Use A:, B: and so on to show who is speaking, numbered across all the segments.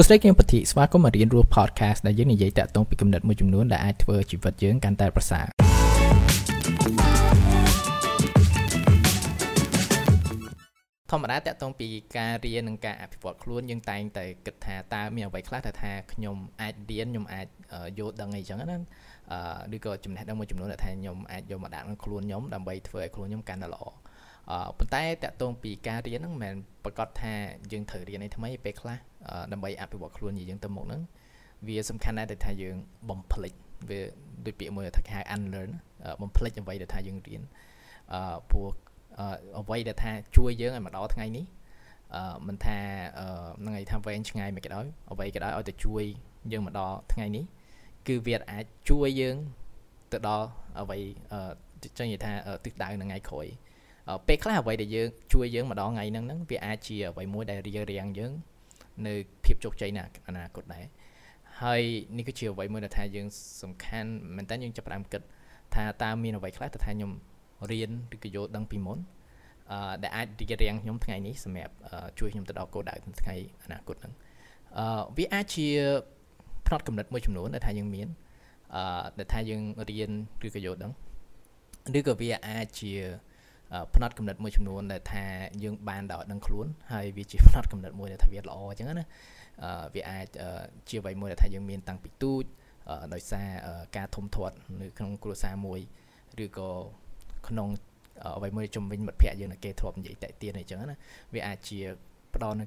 A: សួស្តីខ្ញុំពធីស្វាគមន៍មករៀនរស់ podcast ដែលយើងនិយាយតាក់ទងពីគំនិតមួយចំនួនដែលអាចធ្វើជីវិតយើងកាន់តែប្រសើរធម្មតាតាក់ទងពីការរៀននិងការអភិវឌ្ឍខ្លួនយើងតែងតែគិតថាតើមានអ្វីខ្លះដែលថាខ្ញុំអាចរៀនខ្ញុំអាចយល់ដឹងអីចឹងណាអឺឬក៏ចំណេះដឹងមួយចំនួនដែលថាខ្ញុំអាចយកមកដាក់ក្នុងខ្លួនខ្ញុំដើម្បីធ្វើឲ្យខ្លួនខ្ញុំកាន់តែល្អអឺ ប៉ុន្តែតកតងពីការរៀនហ្នឹងមិនមែនប្រកាសថាយើងត្រូវរៀនអីថ្មីពេលខ្លះដើម្បីអភិវឌ្ឍខ្លួនយើងទៅមុខហ្នឹងវាសំខាន់ណាស់ដែលថាយើងបំភ្លេចវាដូចពាក្យមួយថាគេហៅ unlearn បំភ្លេចអ្វីដែលថាយើងរៀនអឺព្រោះអ្វីដែលថាជួយយើងឲ្យមកដល់ថ្ងៃនេះអឺមិនថានឹងឯថាវែងឆ្ងាយមិនក៏ដោយអ្វីក៏ដោយឲ្យតែជួយយើងមកដល់ថ្ងៃនេះគឺវាអាចជួយយើងទៅដល់អ្វីចឹងនិយាយថាទិសដៅនៅថ្ងៃក្រោយ ពេលខ្លះអ្វីដែលយើងជួយយើងម្ដងថ្ងៃហ្នឹងហ្នឹងវាអាចជាអ្វីមួយដែលរៀបរៀងយើងនៅភាពជោគជ័យនៅអនាគតដែរហើយនេះគឺជាអ្វីមួយដែលថាយើងសំខាន់មែនតើយើងចាប់ផ្ដើមគិតថាតើមានអ្វីខ្លះទៅថាខ្ញុំរៀនឬក៏យល់ដឹងពីមុនអឺដែលអាចរៀបរៀងខ្ញុំថ្ងៃនេះសម្រាប់ជួយខ្ញុំទៅដល់គោលដៅថ្ងៃអនាគតហ្នឹងអឺវាអាចជាផ្នត់កំណត់មួយចំនួនដែលថាយើងមានអឺដែលថាយើងរៀនឬក៏យល់ដឹងឬក៏វាអាចជា ផ្នត់កំណត់មួយចំនួនដែលថាយើងបានដល់ដឹងខ្លួនហើយវាជាផ្នត់កំណត់មួយដែលថាវាល្អអញ្ចឹងណាវាអាចជាអ្វីមួយដែលថាយើងមានតាំងពីទូចដោយសារការធំធាត់នៅក្នុងគ្រួសារមួយឬក៏ក្នុងអ្វីមួយជំវិញមិត្តភ័ក្តិយើងគេធ្លាប់និយាយតែទៀនអញ្ចឹងណាវាអាចជាផ្ដល់នៅ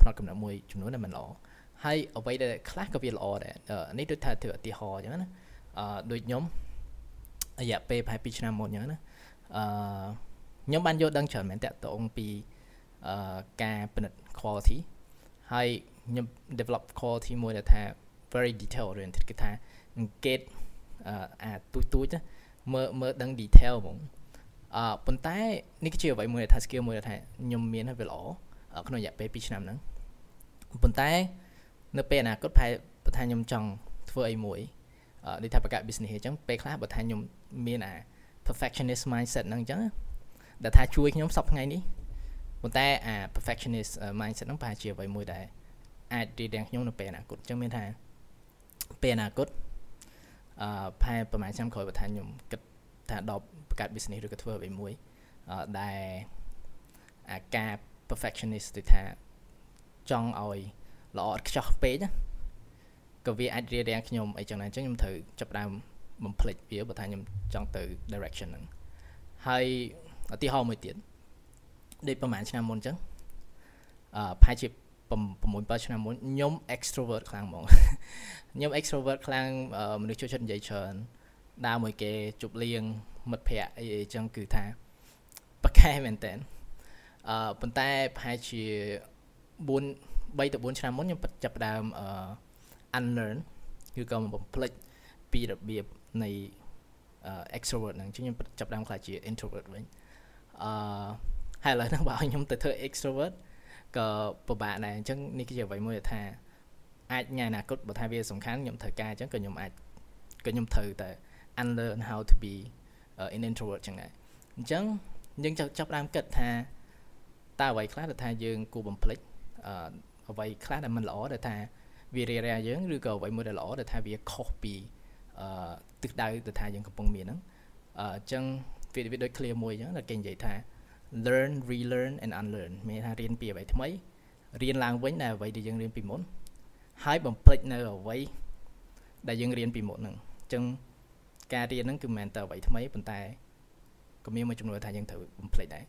A: ផ្នត់កំណត់មួយចំនួនដែលមិនល្អហើយអ្វីដែលខ្លះក៏វាល្អដែរនេះដូចថាធ្វើឧទាហរណ៍អញ្ចឹងណាអឺដូចខ្ញុំរយៈពេលប្រហែល2ឆ្នាំមុនអញ្ចឹងណាអឺ ខ្ញុំបានយល់ដឹងច្រើនមែនតកតងពីអឺការពិនិត្យ quality ហើយខ្ញុំ develop quality មួយដែលថា very detail oriented គឺថាអង្កេតអាទូចទូចមើលមើលដឹង detail ហ្មងអឺប៉ុន្តែនេះគឺជាអ្វីមួយដែលថា skill មួយដែលថាខ្ញុំមានហើយវាល្អក្នុងរយៈពេល2ឆ្នាំហ្នឹងប៉ុន្តែនៅពេលអនាគតប្រហែលបើថាខ្ញុំចង់ធ្វើអីមួយដូចថាបង្កើត business អញ្ចឹងពេលខ្លះបើថាខ្ញុំមានអា perfectionist mindset ហ្នឹងអញ្ចឹង ដែលថាជួយខ្ញុំសប្តាហ៍ថ្ងៃនេះប៉ុន្តែអា perfectionist mindset ហ្នឹងប្រហែលជាអ្វីមួយដែលអាចរៀបរៀងខ្ញុំនៅពេលអនាគតអញ្ចឹងមានថាពេលអនាគតអឺផែប្រហែលឆ្នាំក្រោយបើថាខ្ញុំគិតថាដល់បង្កើត business ឬក៏ធ្វើអ្វីមួយដែលអាការ perfectionist ទៅថាចង់ឲ្យល្អឥតខ្ចោះពេកណាក៏វាអាចរៀបរៀងខ្ញុំអីចឹងណាអញ្ចឹងខ្ញុំត្រូវចាប់ដើមបំភ្លេចវាបើថាខ្ញុំចង់ទៅ direction ហ្នឹងហើយ ឧទាហរណ៍មួយទៀតដូចប្រហែលឆ្នាំមុនអញ្ចឹងអឺប្រហែលជា6 7ឆ្នាំមុនខ្ញុំ extrovert ខ្លាំងហ្មងខ្ញុំ extrovert ខ្លាំងមនុស្សចូលចិត្តនិយាយច្រើនដើរមួយគេជប់លៀងមិត្តភ័ក្តិអីអីចឹងគឺថាប្រកែមែនតើអឺប៉ុន្តែប្រហែលជា4 3ទៅ4ឆ្នាំមុនខ្ញុំចាប់ផ្ដើមអឺ unlearn គឺក៏បំភ្លេចពីរបៀបនៃ extrovert ហ្នឹងខ្ញុំចាប់ផ្ដើមខ្លាចជា introvert វិញ អឺហើយឥឡូវហ្នឹងបើឲ្យខ្ញុំទៅធ្វើ extrovert ក៏ពិបាកដែរអញ្ចឹងនេះគឺជាអ្វីមួយដែលថាអាចញ៉ាអនាគតបើថាវាសំខាន់ខ្ញុំត្រូវការអញ្ចឹងក៏ខ្ញុំអាចក៏ខ្ញុំត្រូវតែ unlearn how to be uh, an introvert ចឹងដែរអញ្ចឹងយើងចាប់ផ្ដើមគិតថាតើអ្វីខ្លះដែលថាយើងគួរបំភ្លេចអឺអ្វីខ្លះដែលមិនល្អដែលថាវារារាយើងឬក៏អ្វីមួយដែលល្អដែលថាវាខុសពីអឺទិសដៅដែលថាយើងកំពុងមានហ្នឹងអញ្ចឹង វាវាដូច clear មួយអញ្ចឹងដែលគេនិយាយថា learn relearn and unlearn មានថារៀនពីអ្វីថ្មីរៀនឡើងវិញដែលអ្វីដែលយើងរៀនពីមុនហើយបំភ្លេចនៅអ្វីដែលយើងរៀនពីមុនហ្នឹងអញ្ចឹងការរៀនហ្នឹងគឺមិនមែនតែអ្វីថ្មីប៉ុន្តែក៏មានមួយចំនួនថាយើងត្រូវបំភ្លេចដែរ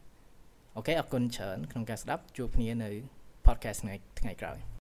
A: អូខេអរគុណច្រើនក្នុងការស្ដាប់ជួបគ្នានៅ podcast ថ្ងៃថ្ងៃក្រោយ